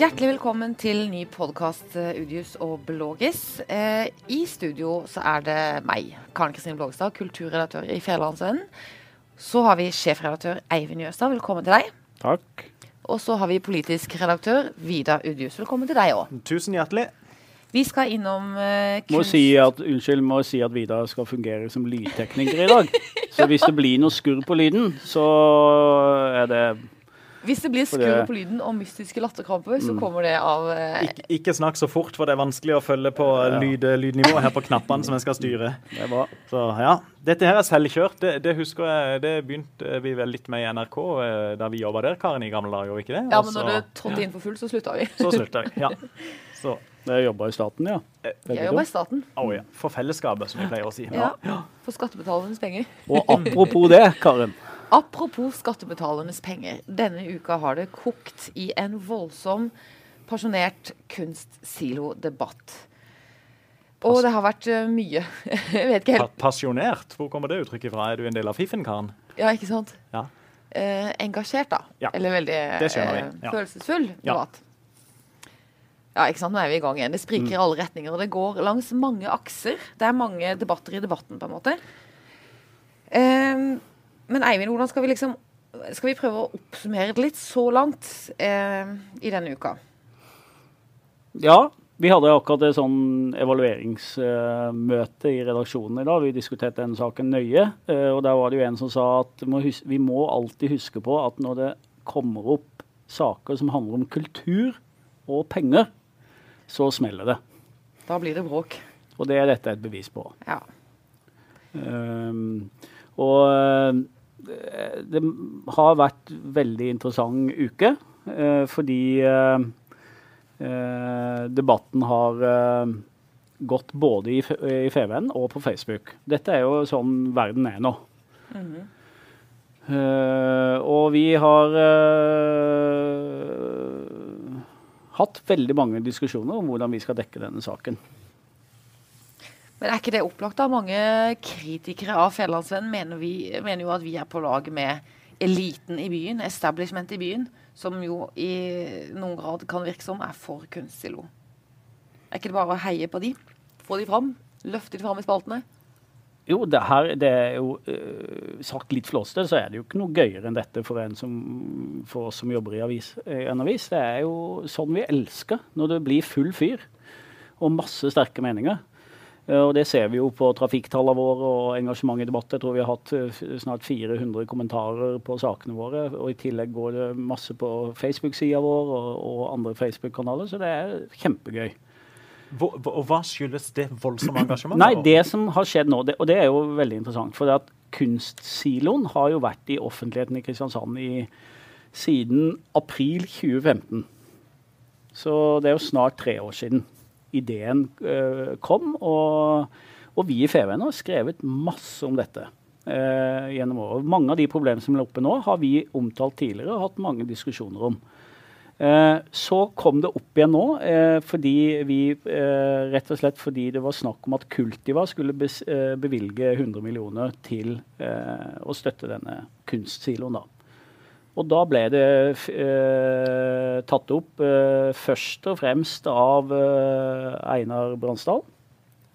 Hjertelig velkommen til ny podkast Udius og Blågis. Eh, I studio så er det meg, Karen Kristin Blågestad, kulturredaktør i Fjellandsvennen. Så har vi sjefredaktør Eivind Jøstad, velkommen til deg. Takk. Og så har vi politisk redaktør Vidar Udius, velkommen til deg òg. Tusen hjertelig. Vi skal innom eh, Må si at, unnskyld, må si at Vidar skal fungere som lydtekniker i dag. Så hvis det blir noe skurr på lyden, så er det Hvis det blir skurr på lyden og mystiske latterkramper, så kommer det av eh, Ik ikke snakk så fort, for det er vanskelig å følge på lyd, lydnivået her på knappene som jeg skal styre. Det er bra. Så ja, Dette her er selvkjørt. Det, det husker jeg, det begynte vi vel litt med i NRK eh, da vi jobba der, Karen, i gamle dager, ikke det? Ja, men når det trådte inn for fullt, så slutta vi. Så slutta vi. Ja. Så Jeg jobber i staten, ja. Jeg jobber i staten. oh, ja. For fellesskapet, som vi pleier å si. Ja. For skattebetalernes penger. Og apropos det, Karen. Apropos skattebetalernes penger. Denne uka har det kokt i en voldsom, pasjonert kunstsilo-debatt. Og det har vært eh, mye. Jeg vet ikke Pa pasjonert, hvor kommer det uttrykket fra? Er du en del av fiffen, Karen? Ja, ikke sant? Ja. Eh, engasjert, da. Ja, Eller veldig eh, Ja. følelsesfull debatt. Ja, ikke sant. Nå er vi i gang igjen. Det spriker Mm. i alle retninger. Og det går langs mange akser. Det er mange debatter i debatten, på en måte. Eh, men Eivind, hvordan skal vi liksom Skal vi prøve å oppsummere det litt så langt eh, i denne uka? Ja, vi hadde akkurat et sånn evalueringsmøte i redaksjonen i dag. Vi diskuterte den saken nøye. eh, Og der var det jo en som sa at vi må, hus vi må alltid huske på at når det kommer opp saker som handler om kultur og penger, så smeller det. Da blir det bråk. Og det er dette et bevis på. Ja. Um, og eh, det har vært veldig interessant uke, eh, fordi eh, eh, debatten har eh, gått både i, i FVN og på Facebook. Dette er jo sånn verden er nå. Eh, og vi har eh, hatt veldig mange diskusjoner om hvordan vi skal dekke denne saken. Men er ikke det opplagt da? Mange kritikere av Fjellandsvennen mener, mener jo at vi er på lag med eliten i byen, establishment i byen, som jo i noen grad kan virke som er for kunstsilo. Er ikke det bare å heie på de? Få de fram? Løfte de fram i spaltene? Jo, det, her, det er jo øh, sagt litt flåste, så er det jo ikke noe gøyere enn dette for, en som, for oss som jobber i avis, i en avis. Det er jo sånn vi elsker, når det blir full fyr og masse sterke meninger. Eh, Og Det ser vi jo på trafikktallene våre og engasjement i debatt. Jeg tror vi har hatt eh, snart 400 kommentarer på sakene våre. Og i tillegg går det masse på Facebook-sida vår og, og andre Facebook-kanaler, så det er kjempegøy. Hvor- og hva skyldes det voldsomme engasjementet? Nei, det som har skjedd nå, det, og det er jo veldig interessant, for det at kunstsiloen har jo vært i offentligheten i Kristiansand i, siden april 2015. Så det er jo snart tre år siden ideen eh, kom, og, og vi i FVN har skrevet masse om dette. eh, gjennom året. Mange av de problemene som er oppe nå, har vi omtalt tidligere og hatt mange diskusjoner om. Eh, Så kom det opp igjen nå, eh, fordi vi, rett og slett fordi det var snakk om at Kultiva skulle bevilge 100 millioner til å støtte denne kunstsiloen. da. Og da ble det eh, tatt opp eh, først og fremst av eh, Einar Bransdal,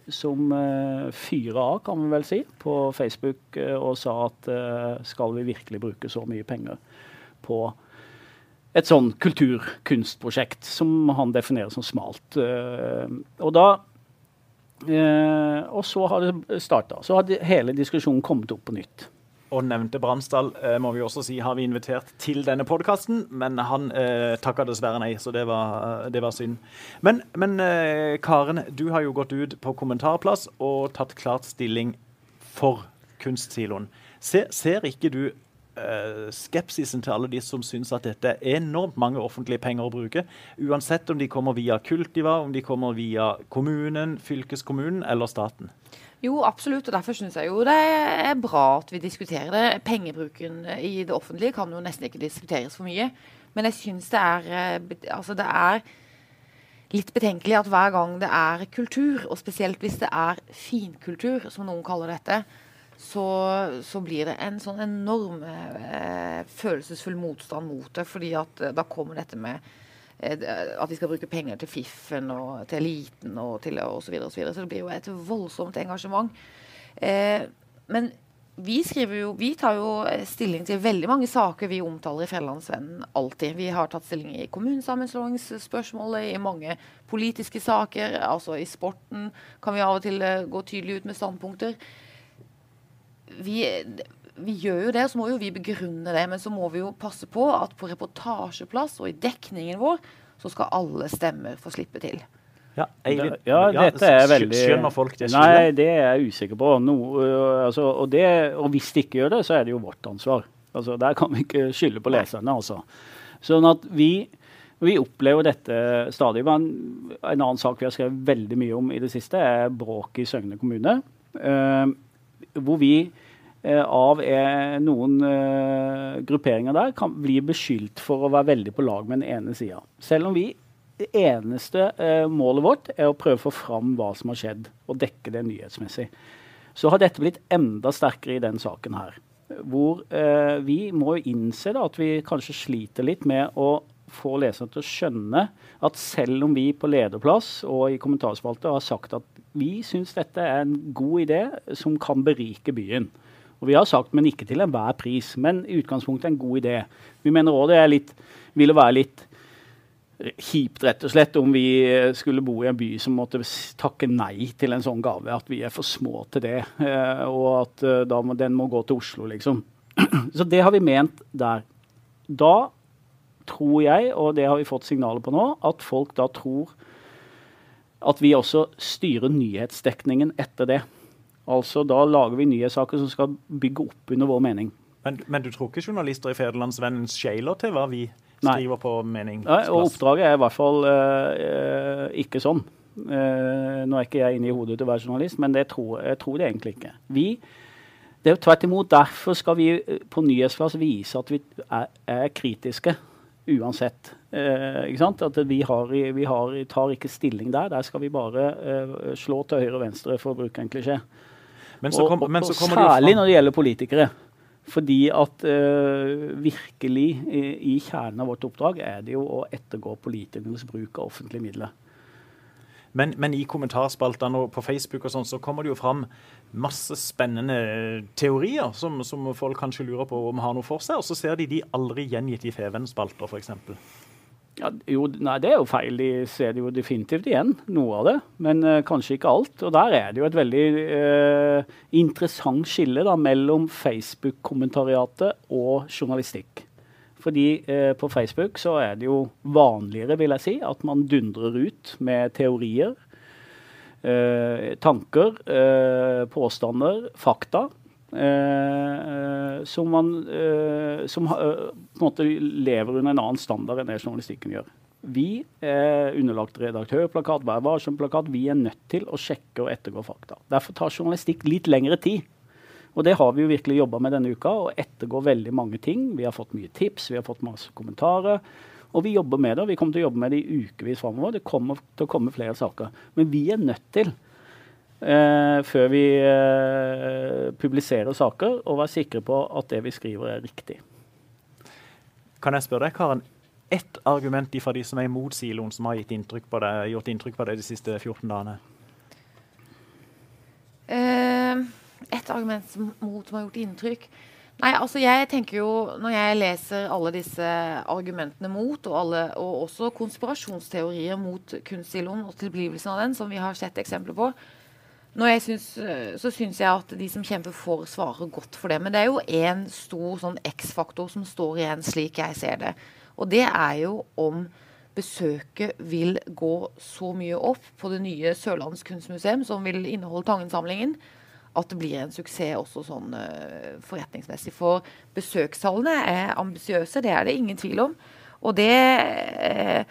som eh, fyra av, kan vi vel si, på Facebook eh, og sa at eh, skal vi virkelig bruke så mye penger på et sånn kulturkunstprosjekt som han definerer som smalt. Eh, og da Og så har det starta. Så har hele diskusjonen kommet opp på nytt. Og nevnte Bransdal eh, må vi også si har vi invitert til denne podkasten, men han eh, takka dessverre nei, så det var, eh, det var synd. Men, men eh, Karen, du har jo gått ut på kommentarplass og tatt klart stilling for kunstsiloen. Se, ser ikke du eh, skepsisen til alle de som syns at dette er enormt mange offentlige penger å bruke, uansett om de kommer via Kultiva, om de kommer via kommunen, fylkeskommunen eller staten? Jo, absolutt. Og derfor syns jeg jo det er bra at vi diskuterer det. Pengebruken i det offentlige kan jo nesten ikke diskuteres for mye. Men jeg syns det er eh, Altså, det er litt betenkelig at hver gang det er kultur, og spesielt hvis det er finkultur, som noen kaller dette, så, så blir det en sånn enorm eh, følelsesfull motstand mot det. fordi at eh, da kommer dette med at vi skal bruke penger til Fiffen og til eliten og til osv. så videre, så. Så det blir jo et voldsomt engasjement. Eh, men vi, jo, vi, tar jo stilling til veldig mange saker vi omtaler i Fjellandsvennen alltid. Vi har tatt stilling i kommunesammenslåingsspørsmålet, i mange politiske saker. Altså i sporten kan vi av og til gå tydelig ut med standpunkter. Vi, vi, gjør jo det, så må jo vi begrunne det. Men så må vi jo passe på at på reportasjeplass og i dekningen vår så skal alle stemmer få slippe til. Ja, jeg, ja, dette er veldig Skjønner folk det? Nei, det er jeg usikker på. No, altså, og, det, og, hvis de ikke gjør det, så er det jo vårt ansvar. Altså, der kan vi ikke skylde på leserne. altså. Sånn at vi, vi opplever dette stadig. Men en annen sak vi har skrevet veldig mye om i det siste, er bråket i Søgne kommune. Uh, hvor vi uh, av uh, noen grupperinger der kan bli beskyldt for å være veldig på lag med den ene sida. Selv om vi det eneste eh, målet vårt er å prøve å få fram hva som har skjedd, og dekke det nyhetsmessig. Så har dette blitt enda sterkere i den saken her. Hvor eh, vi må jo innse da, at vi kanskje sliter litt med å få leserne til å skjønne at selv om vi på lederplass og i kommentarspalte har sagt at vi syns dette er en god idé som kan berike byen. Og vi har sagt, men ikke til enhver pris. Men i utgangspunktet en god idé. Vi mener òg det er litt, ville være litt kjipt, rett og slett, om vi skulle bo i en by som måtte takke nei til en sånn gave. At vi er for små til det, eh, og at eh, da må, den må gå til Oslo, liksom. Så det har vi ment der. Da tror jeg, og det har vi fått signaler på nå, at folk da tror at vi også styrer nyhetsdekningen etter det. Altså Da lager vi nyhetssaker som skal bygge opp under vår mening. Men, men du tror ikke journalister i Federlandsvennen skjeler til hva vi skriver på meningsplass. Nei, og oppdraget er i hvert fall eh, ikke sånn. Eh, nå er ikke jeg inne i hodet til å være journalist, men det tror, jeg tror det egentlig ikke. Vi, det er jo tvert imot Derfor skal vi på Nyhetsplass vise at vi er, er kritiske uansett. Eh, ikke sant? At vi, har, vi har, tar ikke stilling der. Der skal vi bare slå til høyre og venstre, for å bruke en klisjé. Men så kom, og, og, og særlig når det gjelder politikere. Fordi at uh, virkelig i, i, kjernen av vårt oppdrag er det jo å ettergå politikernes bruk av offentlige midler. Men, men i kommentarspaltene og på Facebook og sånn, så kommer det jo fram masse spennende teorier som, som, folk kanskje lurer på om har noe for seg, og så ser de de aldri gjengitt i Feven-spalter f.eks. Ja, jo, nei, det er jo feil. De ser det jo definitivt igjen, noe av det. Men uh, kanskje ikke alt. Og der er det jo et veldig uh, interessant skille da, mellom Facebook-kommentariatet og journalistikk. Fordi uh, på Facebook så er det jo vanligere, vil jeg si, at man dundrer ut med teorier, tanker, påstander, fakta. Eh, som, man, eh, som eh, på en måte lever under en annen standard enn det journalistikken gjør. Vi er underlagt redaktørplakat, Vær varsom-plakat. Vi er nødt til å sjekke og ettergå fakta. Derfor tar journalistikk litt lengre tid. Og det har vi jo virkelig jobba med denne uka, å ettergå veldig mange ting. Vi har fått mye tips, vi har fått masse kommentarer. Og vi jobber med det, og vi kommer til å jobbe med det i ukevis framover. Det kommer til å komme flere saker. Men vi er nødt til eh, før vi eh, publiserer saker, og være sikre på at det vi skriver, er riktig. Kan jeg spørre deg, Karen, ett argument fra de som er imot siloen, som har inntrykk det, gjort inntrykk på deg de siste 14 dagene? Uh, et argument mot som har gjort inntrykk? Nei, altså jeg tenker jo, Når jeg leser alle disse argumentene mot, og, alle, og også konspirasjonsteorier mot kunstsiloen og tilblivelsen av den, som vi har sett eksempler på, Synes, eh, så syns jeg at de som kjemper for, svarer godt for det. Men det er jo én stor sånn X-faktor som står igjen, slik jeg ser det. Og det er jo om besøket vil gå så mye opp på det nye Sørlandets kunstmuseum, som vil inneholde Tangen-samlingen, at det blir en suksess også sånn uh, forretningsmessig. For besøkstallene er ambisiøse, det er det ingen tvil om. Og det uh,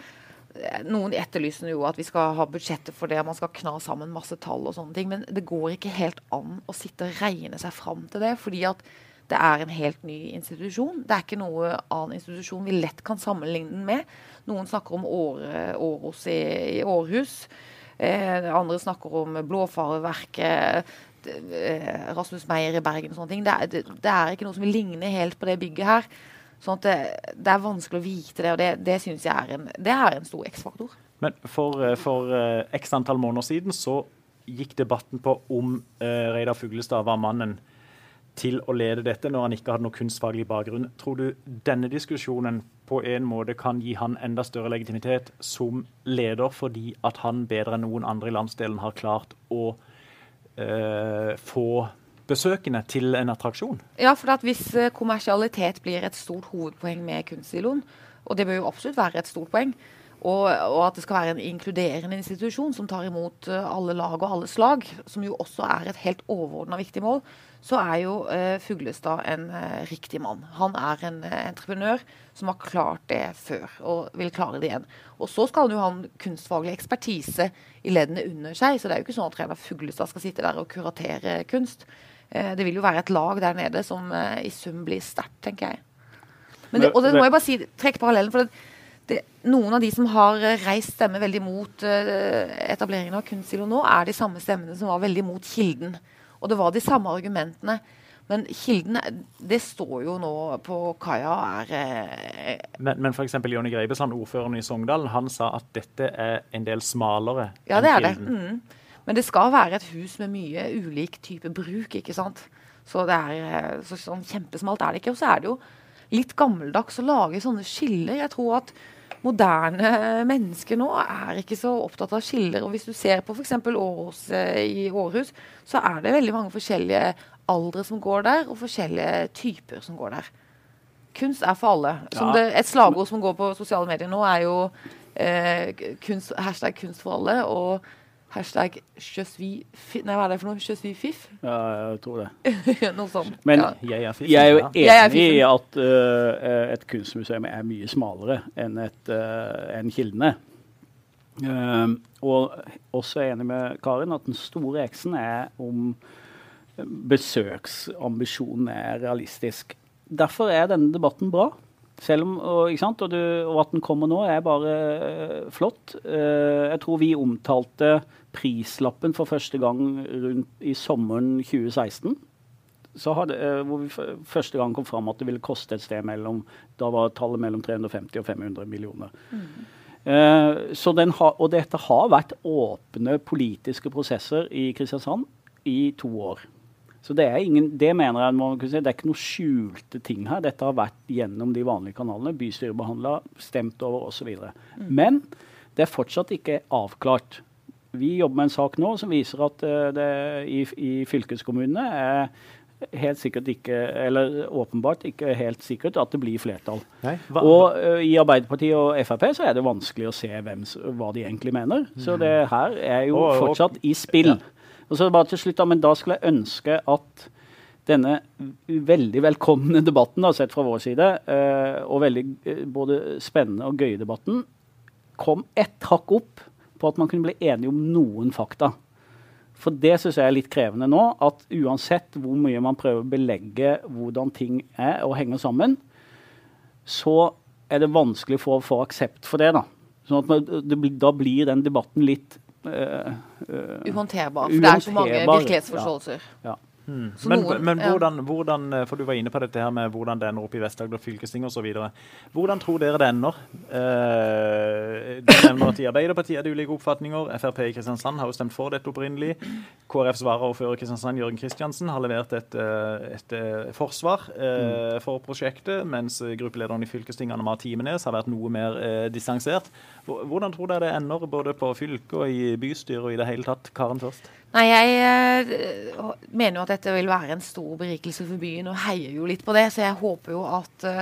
noen etterlyser jo at vi skal ha budsjettet for det, man skal kna sammen masse tall og sånne ting. Men det går ikke helt an å sitte og regne seg fram til det. fordi at det er en helt ny institusjon. Det er ikke noe annen institusjon vi lett kan sammenligne den med. Noen snakker om Åros i, i Århus. Eh, andre snakker om Blåfarverket. Eh, Rasmus Meyer i Bergen og sånne ting. Det er, det, det er, ikke noe som vil ligne helt på det bygget her. Sånn at det, det er vanskelig å vite det, og det, det syns jeg er en, er en stor X-faktor. Men for, eh, for uh, x antall måneder siden så gikk debatten på om uh, Reidar Fuglestad var mannen til å lede dette når han ikke hadde noe kunstfaglig bakgrunn. Tror du denne diskusjonen på en måte kan gi han enda større legitimitet som leder, fordi at han bedre enn noen andre i landsdelen har klart å uh, få besøkende til en attraksjon? Ja, for hvis kommersialitet blir et stort hovedpoeng med kunstsiloen, og det bør jo absolutt være et stort poeng, og, og, at det skal være en inkluderende institusjon som tar imot uh, alle lag og alle slag, som jo også er et helt overordna viktig mål, så er jo eh, Fuglestad en eh, riktig mann. Han er en entreprenør som har klart det før, og vil klare det igjen. Og så skal han jo ha en kunstfaglig ekspertise i leddene under seg, så det er jo ikke sånn at Reinar Fuglestad skal sitte der og kuratere kunst. Det vil jo være et lag der nede som i sum blir sterkt, tenker jeg. Men det, og det må jeg bare si, trekke parallellen. for det, det, noen av de som har eh, reist stemme veldig mot uh, etableringen av kunstsilo nå, er de samme stemmene som var veldig mot Kilden. Og det var de samme argumentene. Men Kilden det står jo nå på kaia er eh, Men, men f.eks. Jonny Greibesand, ordføreren i Sogndal, han sa at dette er en del smalere ja, enn det er Kilden. Det. Mm. Men det skal være et hus med mye ulik type bruk, ikke sant. Så det er eh, så, sånn kjempesmalt er det ikke. Og så er det jo litt gammeldags å lage sånne skiller. Jeg tror at moderne mennesker nå er ikke så opptatt av skiller. og Hvis du ser på f.eks. Åros eh, i Århus, så er det veldig mange forskjellige aldre som går der, og forskjellige typer som går der. Kunst er for alle. Det, et slagord som går på sosiale medier nå, er jo eh, kunst, hashtag 'kunst for alle'. og Hashtag Sjøsvi Fiff. Nei, hva er det for noe? Sjøsvi fiff? Ja, jeg tror det. noe sånt. Men ja. jeg, er jeg, er jo enig i at uh, et kunstmuseum er mye smalere enn et, uh, en Kildene. Uh, og også er enig med Karin at den store X-en er om besøksambisjonen er realistisk. Derfor er denne debatten bra. Selv om, og, og, du, og, at den kommer nå, er bare uh, flott. Uh, jeg tror vi omtalte prislappen for første gang rundt i sommeren 2016. Hadde, uh, hvor vi første gang kom fram at det ville koste et sted mellom Da var tallet mellom 350 og 500 millioner. Mm. Ha, og dette har vært åpne politiske prosesser i Kristiansand i to år. Så det, er ingen, det mener jeg man kunne si, det er ikke noe skjulte ting her. Dette har vært gjennom de vanlige kanalene. Bystyrebehandla, stemt over osv. Mm. Men det er fortsatt ikke avklart. Vi jobber med en sak nå som viser at uh, det i, i fylkeskommunene er helt sikkert ikke, eller åpenbart ikke helt sikkert at det blir flertall. Nei, og uh, I Arbeiderpartiet og Frp så er det vanskelig å se hvem, hva de egentlig mener. Så det her er jo fortsatt i spill. Ja. Og så bare til slutt da, men da skulle jeg ønske at denne veldig velkomne debatten, da, sett fra vår side, uh, og veldig uh, både spennende og gøye debatten, kom ett hakk opp på at man kunne bli enige om noen fakta. For det syns jeg er litt krevende nå. At uansett hvor mye man prøver å belegge hvordan ting er og henger sammen, så er det vanskelig for å få aksept for det. da. Sånn at man, det, Da blir den debatten litt uh, Uhåndterbar. For det er så mange virkelighetsforståelser. Ja. ja. Mm. Men, noen, men hvordan, hvordan, eh, for du var inne på dette her med hvordan det ender opp i Vest-Agder fylkesting osv. Hvordan tror dere det ender? Eh, du nevner at I Arbeiderpartiet er det ulike oppfatninger. Frp i Kristiansand har jo stemt for dette opprinnelig. KrFs varaordfører i Kristiansand, Jørgen Kristiansen, har levert et, eh, et, eh, forsvar eh, for prosjektet, mens gruppelederen i fylkestinget, Anne Mar Timenes, har vært noe mer eh, distansert. Hvordan tror dere det ender både på fylket og i bystyret og i det hele tatt? Karen først. Nei, Jeg uh, mener jo at dette vil være en stor berikelse for byen, og heier jo litt på det. Så jeg håper jo at, uh,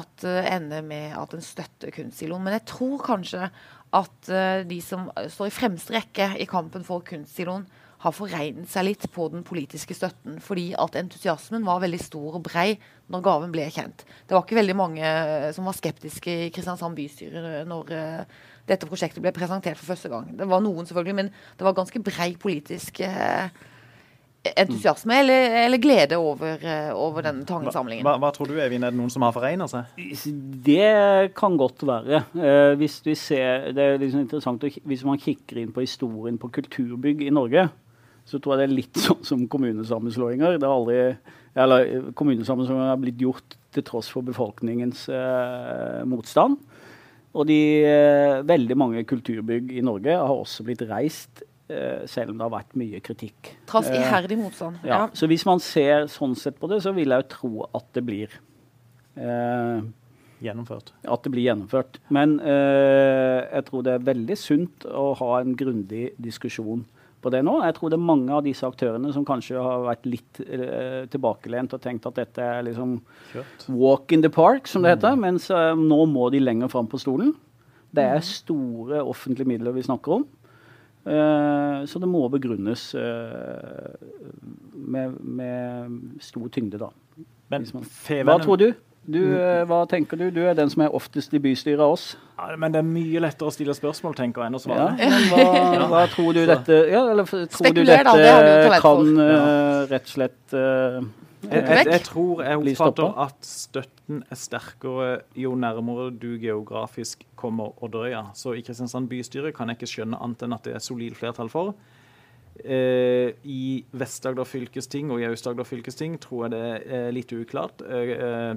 at uh, ender med at en støtter kunstsiloen. Men jeg tror kanskje at de som står i fremste rekke i kampen for kunstsiloen, har foregnet seg litt på den politiske støtten. Fordi at entusiasmen var veldig stor og brei når gaven ble kjent. Det var ikke veldig mange som var skeptiske i Kristiansand bystyre når dette prosjektet ble presentert for første gang. Det var noen, selvfølgelig, men det var ganske brei politisk eh, entusiasme mm. eller, eller, glede over, eh, over denne tangesamlingen. Hva, hva, tror du, Evin? Er det noen som har foregna seg? Det kan godt være. Eh, hvis vi ser, det er liksom interessant Hvis man kikker inn på historien på kulturbygg i Norge, så tror jeg det er litt sånn som kommunesammenslåinger. Det har aldri, eller Kommunesammenslåinger har blitt gjort til tross for befolkningens eh, motstand. Og de, eh, veldig mange kulturbygg i Norge har også blitt reist eh, selv om det har vært mye kritikk. Trass Eh, iherdig motstand. ja. Ja. Så hvis man ser sånn sett på det, så vil jeg jo tro at det blir eh, Gjennomført. at det blir gjennomført. Men eh, jeg tror det er veldig sunt å ha en grundig diskusjon på det nå. Jeg tror det er mange av disse aktørene som kanskje har vært litt eh, tilbakelent og tenkt at dette er liksom Kjøtt. walk in the park, som det heter. Mens eh, nå må de lenger fram på stolen. Det er store offentlige midler vi snakker om. Eh, så det må begrunnes eh, med, med stor tyngde, da. Men Hva tror du? Du eh, hva tenker du? Du er den som er oftest i bystyret av oss. Ja, Men det er mye lettere å stille spørsmål tenker jeg, enn å Ja, svare. men hva, hva tror du dette ja, eller tror du dette da, det kan uh, rett og slett uh, Jeg, jeg, jeg tror jeg oppfatter at støtten er sterkere jo nærmere du geografisk kommer Odderøya. Så i Kristiansand bystyre kan jeg ikke skjønne annet enn at det er solid flertall for. Eh, I Vest-Agder fylkesting og i Aust-Agder fylkesting tror jeg det er litt uklart. Eh,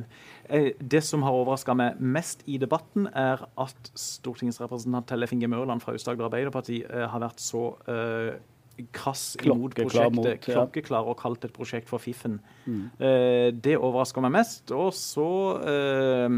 eh, det som har overraska meg mest i debatten, er at stortingsrepresentant Tellef Inge Mørland fra Aust-Agder Arbeiderparti har vært så eh, krass imot Klokkeklar prosjektet. mot, ja. Klokkeklar og kalt et prosjekt for fiffen. Eh, det overrasker meg mest. Og så eh,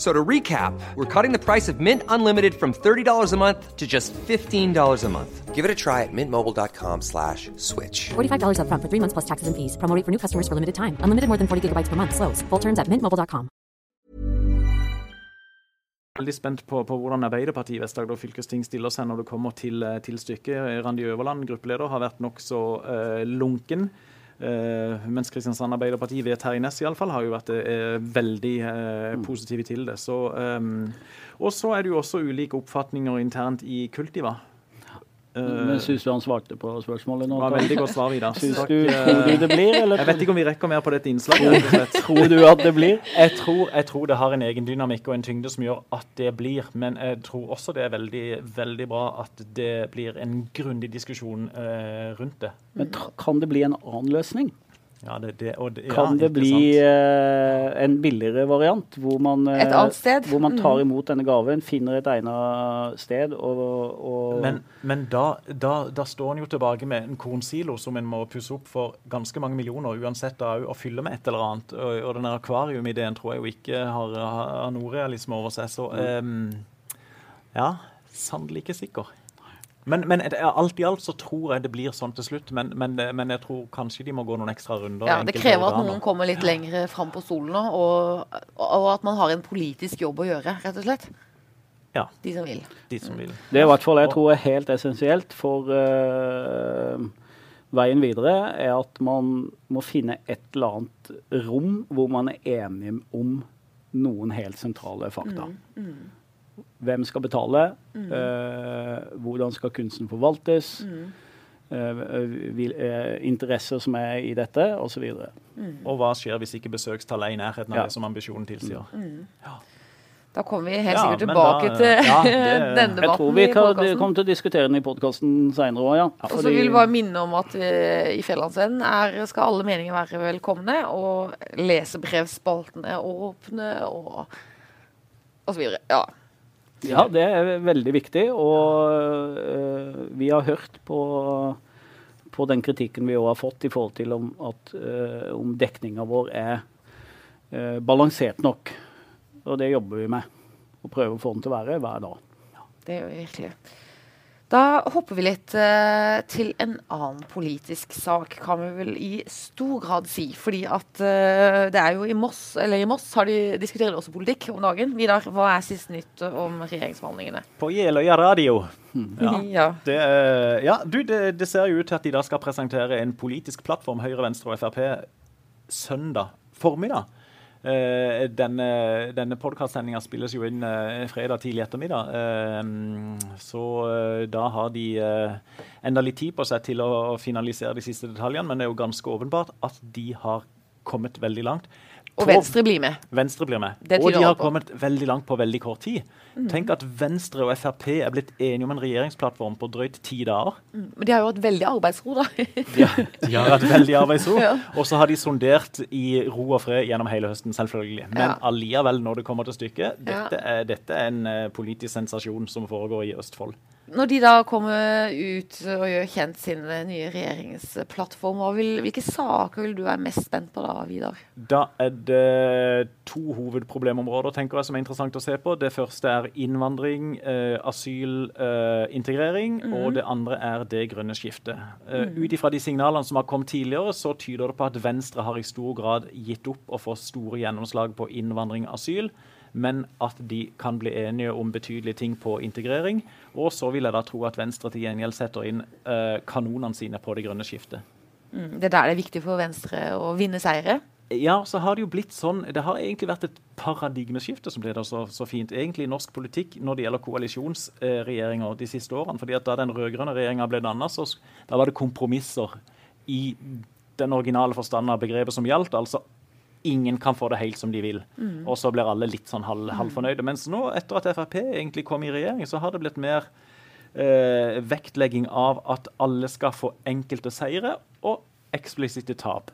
So to recap, we're cutting the price of Mint Unlimited from $30 a month to just $15 a month. Give it a try at mintmobile.com slash switch. $45 up front for three months plus taxes and fees. Promo rate for new customers for limited time. Unlimited more than 40 gigabytes per month. Slows. Full terms at mintmobile.com. veldig spent på, på hvordan Arbeiderpartiet i Vest-Agder fylkesting stiller seg når det kommer til, eh, til stykket. Randi Øverland, gruppeleder, har vært nokså uh, lunken. Eh, mens Kristiansand Arbeiderparti ved Terje Næss iallfall har jo vært eh, veldig eh, positive til det. Så, ehm, og så er det jo også ulike oppfatninger internt i Kultiva. Eh, Men Syns du han svarte på spørsmålet nå? det var veldig godt svar, Vidar. Syns du, eh, tror du det blir, eller Jeg vet ikke om vi rekker mer på dette innslaget. tror du at det blir? Jeg tror, jeg tror det har en egen dynamikk og en tyngde som gjør at det blir. Men jeg tror også det er veldig, veldig bra at det blir en grundig diskusjon eh, rundt det. Men kan det bli en annen løsning? Ja, det, det, og det, ja, Kan det bli eh, en billigere variant, hvor man, eh, Et annet sted? hvor man tar Mm. imot denne gaven, finner et egnet sted og, og Men, men da, da, da står en jo tilbake med en kornsilo som en må pusse opp for ganske mange millioner, uansett da, å fylle med et eller annet. Og, og den der akvariumideen tror jeg jo ikke har, har noe realisme over seg. Så ehm, ja, sannelig ikke sikker. Men, men alt i alt så tror jeg det blir sånn til slutt. Men, men, men jeg tror kanskje de må gå noen ekstra runder. Ja, det krever at noen kommer litt lenger fram på stolen nå, og, og at man har en politisk jobb å gjøre, rett og slett. Ja, De som vil. de som vil. Det er i hvert fall jeg tror er helt essensielt for uh, veien videre, er at man må finne et eller annet rom hvor man er enig om noen helt sentrale fakta. Hvem skal betale? Eh, hvordan skal kunsten forvaltes? Eh, vil, uh, interesser som er i dette, osv. Og hva skjer hvis ikke besøkstallet er i nærheten av Ja. det som ambisjonen tilsier? Da kommer vi helt Ja, sikkert tilbake da- til ja, det- denne Jeg tror vi kan, kommer til å diskutere den i podkasten seinere òg, ja. Og så vil jeg bare minne om at uh, i Fjellandsvennen er- skal alle meninger være velkomne, og lesebrevspaltene åpne, og, og så videre. Ja. Ja, det er veldig viktig. Og uh, vi har hørt på, på den kritikken vi òg har fått i forhold til om, at, øh, om dekninga vår er uh, balansert nok. Og det jobber vi med. Og prøver å få den til å være hver dag. Det gjør vi virkelig. Da hopper vi litt eh, til en annen politisk sak, kan vi vel i stor grad si. Fordi at eh, det er jo i Moss, eller i Moss har de diskuterer også politikk om dagen. Vidar, hva er siste nytt om regjeringsforhandlingene? På Jeløya radio. Ja. Ja. Det, eh, ja, du, det, det ser jo ut til at de da skal presentere en politisk plattform, Høyre, Venstre og Frp, søndag formiddag. Eh, denne denne podkastsendinga spilles jo inn uh, fredag tidlig ettermiddag. Uh, så da har de enda litt tid på seg til å finalisere de siste detaljene, men det er jo ganske åpenbart at de har kommet veldig langt. Og Venstre blir med. Venstre blir med. Og de har. Mm. kommet veldig langt på veldig kort tid. Tenk at Venstre og Frp er blitt enige om en regjeringsplattform på drøyt ti dager. Men de har jo hatt veldig arbeidsro, da. De har hatt veldig arbeidsro. Ja. Og så har de sondert i ro og fred gjennom hele høsten, selvfølgelig. Men Ja. allikevel, når det kommer til stykket, Ja. dette er, dette er en uh, politisk sensasjon som foregår i Østfold. Når de da kommer ut og gjør kjent sin eh, nye regjeringsplattform, vil, hvilke saker vil du være mest spent på da, Vidar? Da er det to hovedproblemområder tenker jeg, som er interessant å se på. Det første er innvandring, eh, asyl, eh, integrering. Og det andre er det grønne skiftet. Eh, Ut ifra de signalene som har kommet tidligere, så tyder det på at Venstre har i stor grad gitt opp å få store gjennomslag på innvandring og asyl. Men at de kan bli enige om betydelige ting på integrering. Og så vil jeg da tro at Venstre til gjengjeld setter inn eh, kanonene sine på det grønne skiftet. Mm, Det er der det er viktig for Venstre å vinne seire. Ja, så har det jo blitt sånn Det har egentlig vært et paradigmeskifte, som ble det så, så fint, egentlig i norsk politikk når det gjelder koalisjonsregjeringer de siste årene. fordi at Da den rød-grønne regjeringa ble danna, da var det kompromisser i den originale forstanden av begrepet som gjaldt. altså Ingen kan få det helt som de vil. Og så blir alle litt sånn halv, halvfornøyde. Mens nå, etter at Frp egentlig kom i regjering, så har det blitt mer eh, vektlegging av at alle skal få enkelte seire og eksplisitte tap.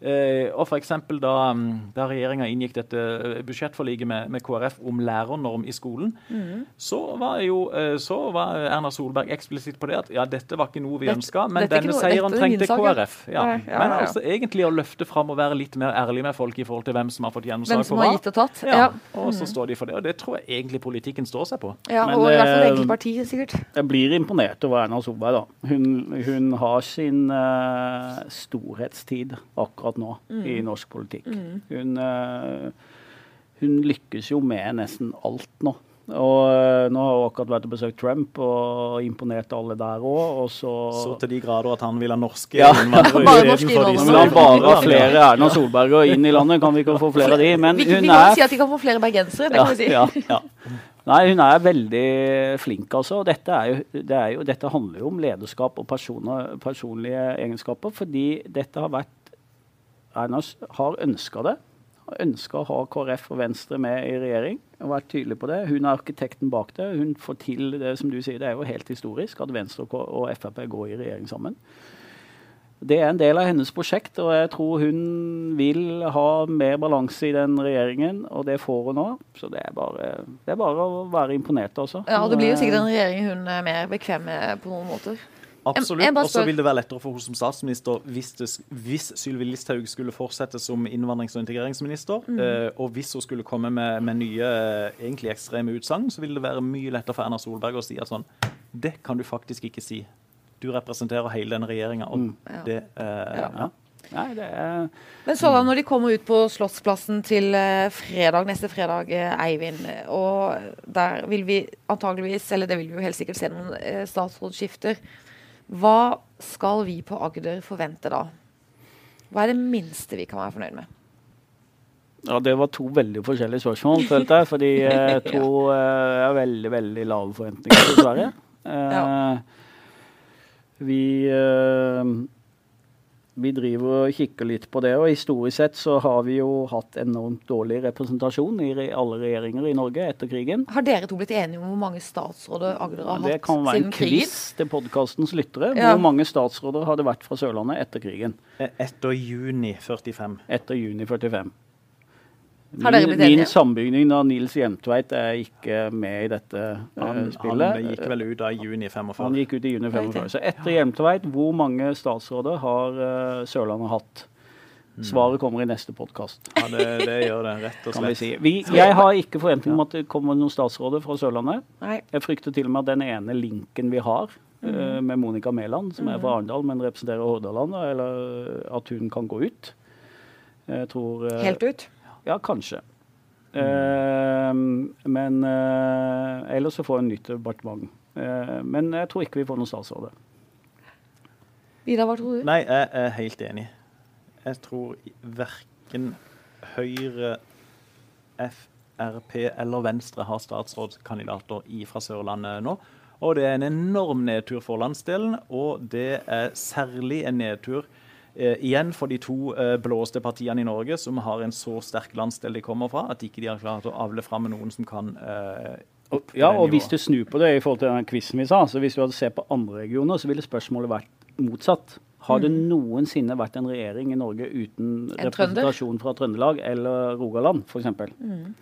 Eh, og for da, mm, da regjeringa inngikk dette eh, budsjettforliket med, med KrF om lærernorm i skolen, så var jo eh, så var Erna Solberg eksplisitt på det at ja, dette var ikke noe vi ønska, men denne noe- seieren er trengte. KrF. Ja. Ja, ja, Men altså egentlig å løfte fram og være litt mer ærlig med folk i forhold til hvem som har fått gjennomslag for har hva. og Ja, og så står de for det. Og det tror jeg egentlig politikken står seg på. ja Men, Og i hvert fall det eh, parti, sikkert. Jeg blir imponert over Erna Solberg. da. Hun, hun har sin uh, storhetstid akkurat nå i norsk politikk. Hun, eh, hun lykkes jo med nesten alt nå. Og eh, nå har hun akkurat vært og besøkt Trump og imponert alle der òg. Og så, Så til de grader at han vil ha norske Ja. innvandrere istedenfor de som han er bare har flere Erna Solberger inn i landet. Kan vi ikke få flere av de? Men Vi, vi hun kan er si at de kan få flere bergensere, det kan vi si. ja, ja. Nei, hun er veldig flink, altså. Dette, er jo, det er jo, dette handler jo om lederskap og personer, personlige egenskaper. Fordi dette har vært Erna har ønska det. Har ønska å ha KrF og Venstre med i regjering. og vært tydelig på det. Hun er arkitekten bak det. Hun får til det som du sier, det er jo helt historisk at Venstre og Frp går i regjering sammen. Det er en del av hennes prosjekt, og jeg tror hun vil ha mer balanse i den regjeringen, og det får hun nå. Så det er bare, det er bare å være imponert, altså. Ja, og det blir jo sikkert en regjering hun er mer bekvem med på noen måter. Absolutt. Og så vil det være lettere for henne som statsminister hvis, det, hvis Sylvi Listhaug skulle fortsette som innvandrings- og integreringsminister, Mm. eh, og hvis hun skulle komme med, med nye eh, egentlig ekstreme utsagn, så vil det være mye lettere for Erna Solberg å si at sånn Det kan du faktisk ikke si. Du representerer hele denne regjeringa, og Ja. det eh, Ja. Ja. Nei, det er Men så da, når de kommer ut på Slottsplassen til eh, fredag, neste fredag, Eivind, og der vil vi antageligvis, eller det vil vi jo helt sikkert se noen statsrådsskifter. Hva skal vi på Agder forvente da? Hva er det minste vi kan være fornøyd med? Ja, Det var to veldig forskjellige spørsmål, følte jeg. Fordi jeg tror eh, jeg har veldig, veldig lave forventninger, dessverre. Eh, Ja. Vi eh, vi driver og kikker litt på det, og historisk sett så har vi jo hatt enormt dårlig representasjon i alle regjeringer i Norge etter krigen. Har dere to blitt enige om hvor mange statsråder Agder har hatt siden krigen? Det kan være en quiz til podkastens lyttere. Ja. Hvor mange statsråder har det vært fra Sørlandet etter krigen? Etter juni 45. Etter juni 45. Har dere Min, blitt enige? min sambygning da, Nils Jemtveit er ikke med i dette eh, Han, spillet. han gikk vel ut da i juni 45. Han gikk ut i juni 45. Så etter Hjelmtveit, hvor mange statsråder har eh, Sørlandet hatt? Svaret kommer i neste podkast, Ja, det, det gjør det, rett og slett. vi si. Vi, jeg har ikke forventning om at det kommer noen statsråder fra Sørlandet. Nei. Jeg frykter til og med at den ene linken vi har eh, med Monica Mæland, som er fra Arendal, men representerer Hordaland, eller at hun kan gå ut. Jeg tror Helt ut? Ja, kanskje. Eh, men eh, ellers så får en nytt departement. Eh, men jeg tror ikke vi får noen statsråd. Vidar, hva tror du? Nei, jeg er helt enig. Jeg tror verken Høyre, Frp eller Venstre har statsrådskandidater fra Sørlandet nå. Og det er en enorm nedtur for landsdelen, og det er særlig en nedtur eh, igjen for de to eh, blåste partiene i Norge som har en så sterk landsdel de kommer fra, at ikke de har klart å avle fram med noen som kan eh, opp ja, og hvis du snur på det i forhold til den quizen vi sa, så hvis du hadde sett på andre regioner, så ville spørsmålet vært motsatt. Har det noensinne vært en regjering i Norge uten Mm. Representasjon fra Trøndelag eller Rogaland, f.eks.? Mm.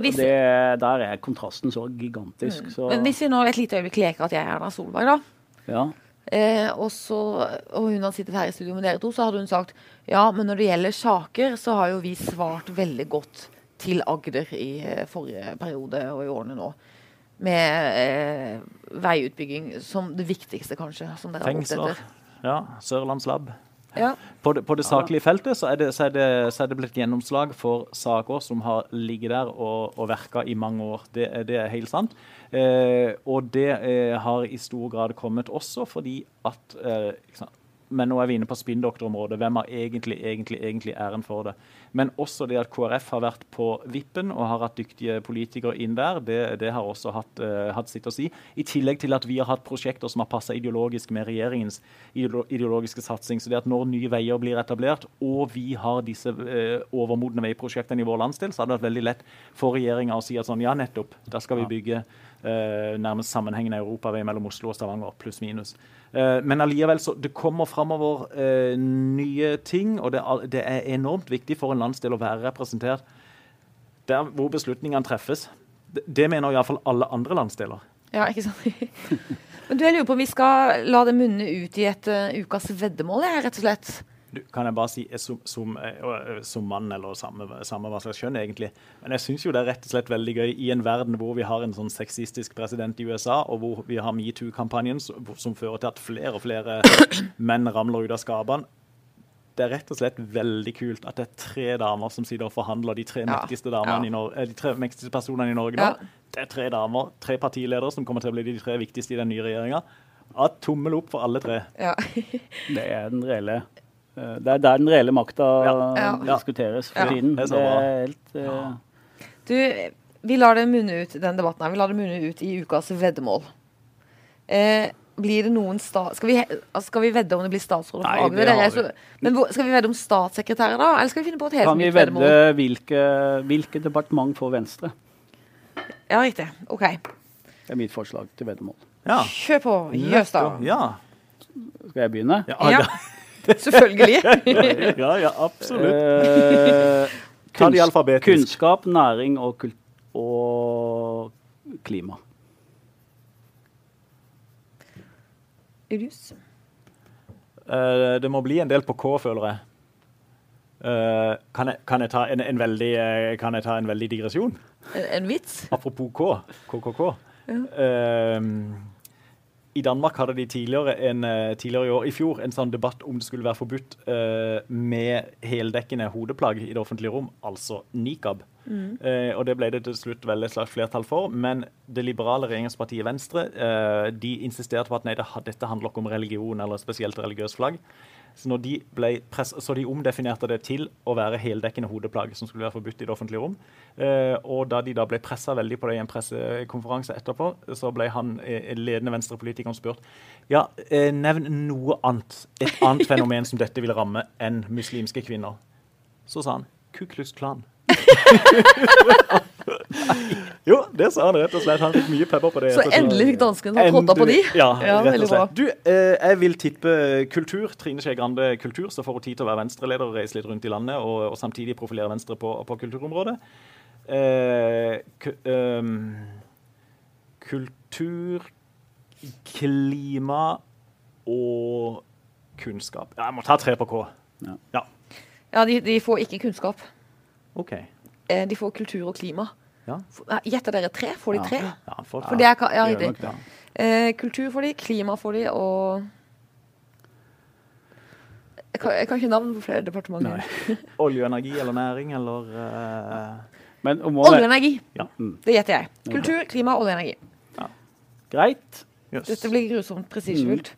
hvis, Det, der er kontrasten så gigantisk. Så, men hvis vi nå et lite øyeblikk leker at jeg er Erna Solberg, da. ja. Eh, og, så, og hun har sittet her i studio med dere to, så hadde hun sagt ja, men når det gjelder saker, så har jo vi svart veldig godt til Agder i eh, forrige periode og i årene nå. Med eh, veiutbygging som det viktigste, kanskje. Som dere har gått Fengsler. etter. Ja, Sørlandslab. Ja. På det, på det saklige feltet så er, det, så, er det, så er det blitt gjennomslag for saker som har ligget der og, og verka i mange år. Det, det er helt sant. Eh, og det eh, har i stor grad kommet også fordi at eh, ikke sant? Men nå er vi inne på spinndoktorområdet. Hvem har egentlig, egentlig, egentlig æren for det? Men også det at KrF har vært på vippen og har hatt dyktige politikere inn der, det, det har også hatt, uh, hatt sitt å si. I tillegg til at vi har hatt prosjekter som har passa ideologisk med regjeringens ideologiske satsing. Så det at når Nye Veier blir etablert, og vi har disse uh, overmodne veiprosjektene i vår landsdel, så hadde det vært veldig lett for regjeringa å si at sånn, ja, nettopp, da skal vi bygge nærmest sammenhengende europavei mellom Oslo og Stavanger, pluss minus. Eh, men allikevel, så det kommer framover eh, nye ting, og det, er- enormt viktig for en landsdel å være representert der hvor beslutningene treffes. Det mener iallfall alle andre landsdeler. ja, ikke sant? men du, jeg lurer på om vi skal la det munne ut i et uh, ukas veddemål, jeg, rett og slett. Du, kan jeg bare si som, som, eh, eh, som mann, eller samme, samme hva slags kjønn, egentlig. Men jeg syns jo det er rett og slett veldig gøy i en verden hvor vi har en sånn sexistisk president i USA, og hvor vi har metoo-kampanjen som, som fører til at flere og flere menn ramler ut av skapene. Det er rett og slett veldig kult at det er tre damer som sitter og forhandler de tre Ja. mektigste damene Ja. eh, de tre mektigste personene i Norge nå. Ja. Det er tre damer, tre partiledere som kommer til å bli de tre viktigste i den nye regjeringa. Ja, tommel opp for alle tre. Ja. Det er den reelle det er der den reelle makta Ja. diskuteres for Ja. tiden. Det er helt eh, Du, vi lar det munne ut den debatten her. Vi lar det munne ut i ukas veddemål. Eh, blir det noen sta skal, vi, altså, skal vi vedde om det blir statsråd for Agder? er men skal vi vedde om statssekretærer, da? Eller skal vi finne på et helt Kan vi vedde veddemål? hvilke, hvilke departement får Venstre? Ja, riktig. OK. Det er mitt forslag til veddemål. Ja. Kjør på. Jøstad. Ja. Skal jeg begynne? Ja. ja. Selvfølgelig. ja, ja, absolutt. Eh, Ta de kunns- Kunnskap, næring og, kult og klima. Rus. Eh, det må bli en del på K, føler jeg. Eh, kan, jeg kan, jeg ta en, en veldig, eh, kan jeg ta en veldig digresjon? En, en vits? Apropos K. KKK. Eh, I Danmark hadde de tidligere, en, eh, tidligere i år, i fjor en sånn debatt om det skulle være forbudt uh, med heldekkende hodeplagg i det offentlige rom, altså nikab. Eh, og det ble det til slutt veldig slags flertall for. Men det liberale regjeringspartiet Venstre uh, de insisterte på at nei, det, dette handler ikke om religion eller spesielt religiøst flagg. Så, når de ble press så de omdefinerte det til å være heldekkende hodeplagg som skulle være forbudt i det offentlige rom. Eh, og da de da ble pressa veldig på det i en pressekonferanse etterpå, så ble han eh, ledende venstrepolitikeren spurt ja, eh, nevn noe annet, et annet fenomen som dette vil ramme enn muslimske kvinner. Så sa han Ku Klux Klan. jo, det sa han rett og slett. Han fikk mye pepper på det. Så endelig fikk danskene ta trådda på de? Ja, Ja, rett og slett. Du, eh, jeg vil tippe kultur. Trine Skei Grande kultur, så får hun tid til å være Venstre-leder og reise litt rundt i landet, og, og samtidig profilere Venstre på, på kulturområdet. Eh, ehm, kultur, klima og kunnskap. Ja, jeg må ta tre på K. Ja. ja. Ja, de, de får ikke kunnskap. OK. Eh, de får kultur og klima. Ja. Eh, Gjetter dere tre? Får de tre? Ja, for, For det er, ja, det nok det. Eh, kultur får de, klima får de, og jeg kan, jeg kan ikke navn på flere departementer. Olje og energi eller næring eller uh, Olje og energi. Ja. Det gjetter jeg. Kultur, klima, olje og energi. Greit. Yes. Dette blir grusomt prestisjefullt.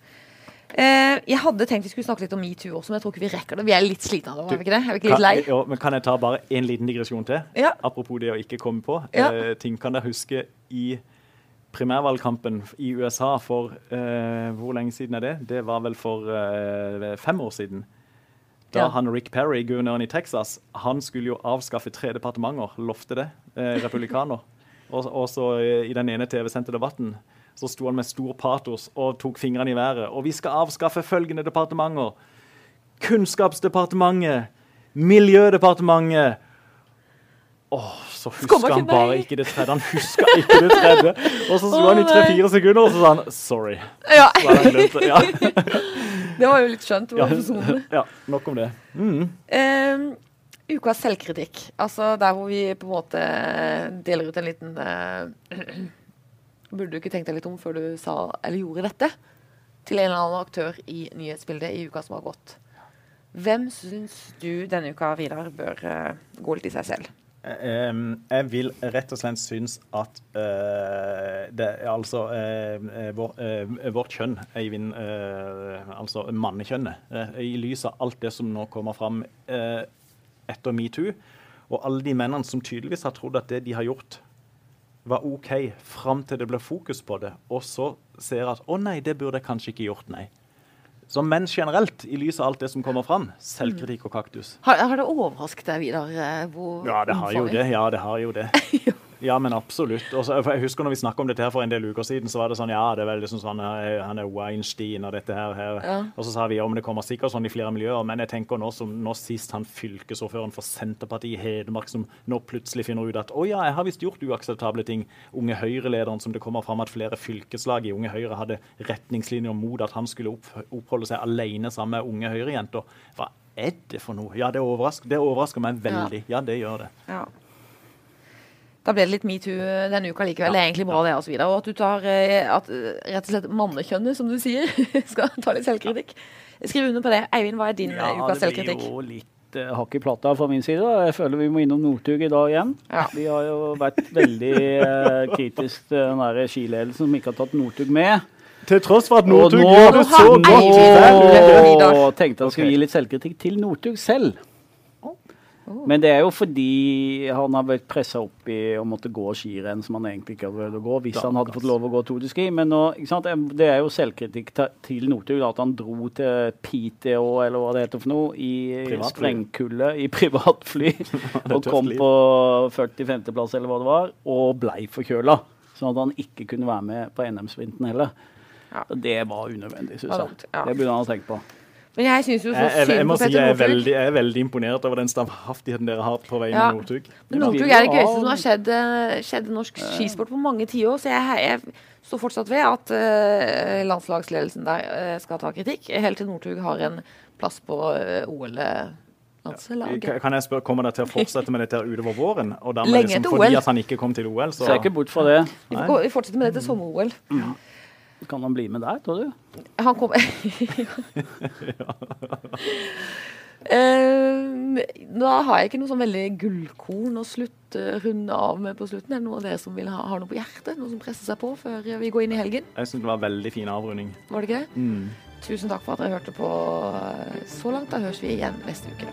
Eh, jeg hadde tenkt vi skulle snakke litt om metoo også, men jeg tror ikke vi rekker det. Vi er litt slitne av det, er vi ikke det? Er vi ikke litt lei? Kan, jo, men kan jeg ta bare en liten digresjon til? Ja. Apropos det å ikke komme på. Ja. Eh, ting kan dere huske i primærvalgkampen i USA for eh, Hvor lenge siden er det? Det var vel for eh, fem år siden. Da Ja. han Rick Perry, guvernøren i Texas, han skulle jo avskaffe tre departementer. Lovte det. Eh, republikaner. Og, så eh, i den ene TV-sendte debatten så sto han med stor patos og tok fingrene i været. Og vi skal avskaffe følgende departementer. Kunnskapsdepartementet, Miljødepartementet Åh, så husker han bare ikke det tredje. Han husker ikke det tredje. Og så sto han i tre-fire sekunder, og så sa han 'sorry'. Ja, det. Ja. det var jo litt skjønt. Ja. ja, nok om det. Mm. Um, ukas selvkritikk. Altså der hvor vi på en måte deler ut en liten eh, Burde du ikke tenkt deg litt om før du sa eller gjorde dette? Til en eller annen aktør i nyhetsbildet i uka som har gått. Hvem syns du denne uka, Vidar, bør uh, gå litt i seg selv? Jeg vil rett og slett synes at uh, det altså eh, vår, uh, vårt kjønn, Eivind, altså mannekjønnet, i lys av alt det som nå kommer fram etter metoo, og alle de mennene som tydeligvis har trodd at det de har gjort, var OK fram til det ble fokus på det, og så ser at å nei, det burde jeg kanskje ikke gjort, nei. Så menn generelt, i lys av alt det som kommer fram, selvkritikk og kaktus. Har, har det overrasket deg, Vidar? eh, Hvor Ja, det har jo det. Ja, det har jo det. Ja, men absolutt. Også, jeg husker når vi snakket om dette her for en del uker siden, så var det sånn Ja, det er veldig sånn sånn eh, Han er Weinstein og dette her. her. Ja. Og så sa vi ja, men det kommer sikkert sånn i flere miljøer. Men jeg tenker nå som nå sist han fylkesordføreren for Senterpartiet i Hedmark som nå plutselig finner ut at å ja, jeg har visst gjort uakseptable ting. Unge Høyre-lederen som det kommer fram at flere fylkeslag i Unge Høyre hadde retningslinjer mot at han skulle opp, oppholde seg alene sammen med unge Høyre-jenter. Hva er det for noe? Ja, det overrasker, det overrasker meg veldig. Ja, det gjør det. Ja. Da ble det litt metoo denne uka likevel. Det er egentlig bra, det. Og, så videre. og at du tar eh, at eh, rett og slett mannekjønnet, som du sier, skal ta litt selvkritikk. Skriv under på det. Eivind, hva er din ja, ukas det blir jo litt eh, hakk i plata fra min side. Jeg føler vi må innom Northug i dag igjen. Ja. Vi har jo vært veldig eh, kritisk til den der skiledelsen som ikke har tatt Northug med. Til tross for at Northug gjør det så godt. Og tenkte han skulle Ok. gi litt selvkritikk til Northug selv. Men det er jo fordi han har vært pressa opp i å måtte gå skirenn som han egentlig ikke hadde prøvd å gå, hvis han hadde fått lov å gå Tour de Ski. Men nå, det er jo selvkritikk til Northug at han dro til Piteå, eller hva det heter for noe, i Privatfly. sprengkulde i privatfly. og kom liv. på 40-50-plass, eller hva det var, og blei forkjøla. Sånn at han ikke kunne være med på NM-sprinten heller. Ja. Det var unødvendig, syns jeg. ja. Det burde han ha tenkt på. Men jeg syns jo så Jeg, jeg, jeg synd må si jeg er, veldig, jeg er veldig imponert over den standhaftigheten dere har på vei Ja. med Northug. Men Ja. Northug er det gøyeste som har skjedd, eh, skjedd norsk skisport på mange tiår. Så jeg, jeg står fortsatt ved at uh, landslagsledelsen der uh, skal ta kritikk, helt til Northug har en plass på uh, OL-landslaget. Kan kan jeg spørre, Kommer dere til å fortsette med dette utover våren? Og dermed Lenge liksom, etter fordi at han ikke kom til OL, så Ser ikke bort fra det. Vi, vi fortsetter med det til sommer-OL. Kan han bli med der, tror du? Han kommer Eh, Da har jeg ikke noe sånn veldig gullkorn å slutte runde av med på slutten. Er det noen av dere som vil ha, har noe på hjertet? Noe som presser seg på før vi går inn i helgen? Jeg syns det var veldig fin avrunding. Var det ikke det? Mm. Tusen takk for at dere hørte på så langt. Da høres vi igjen neste uke.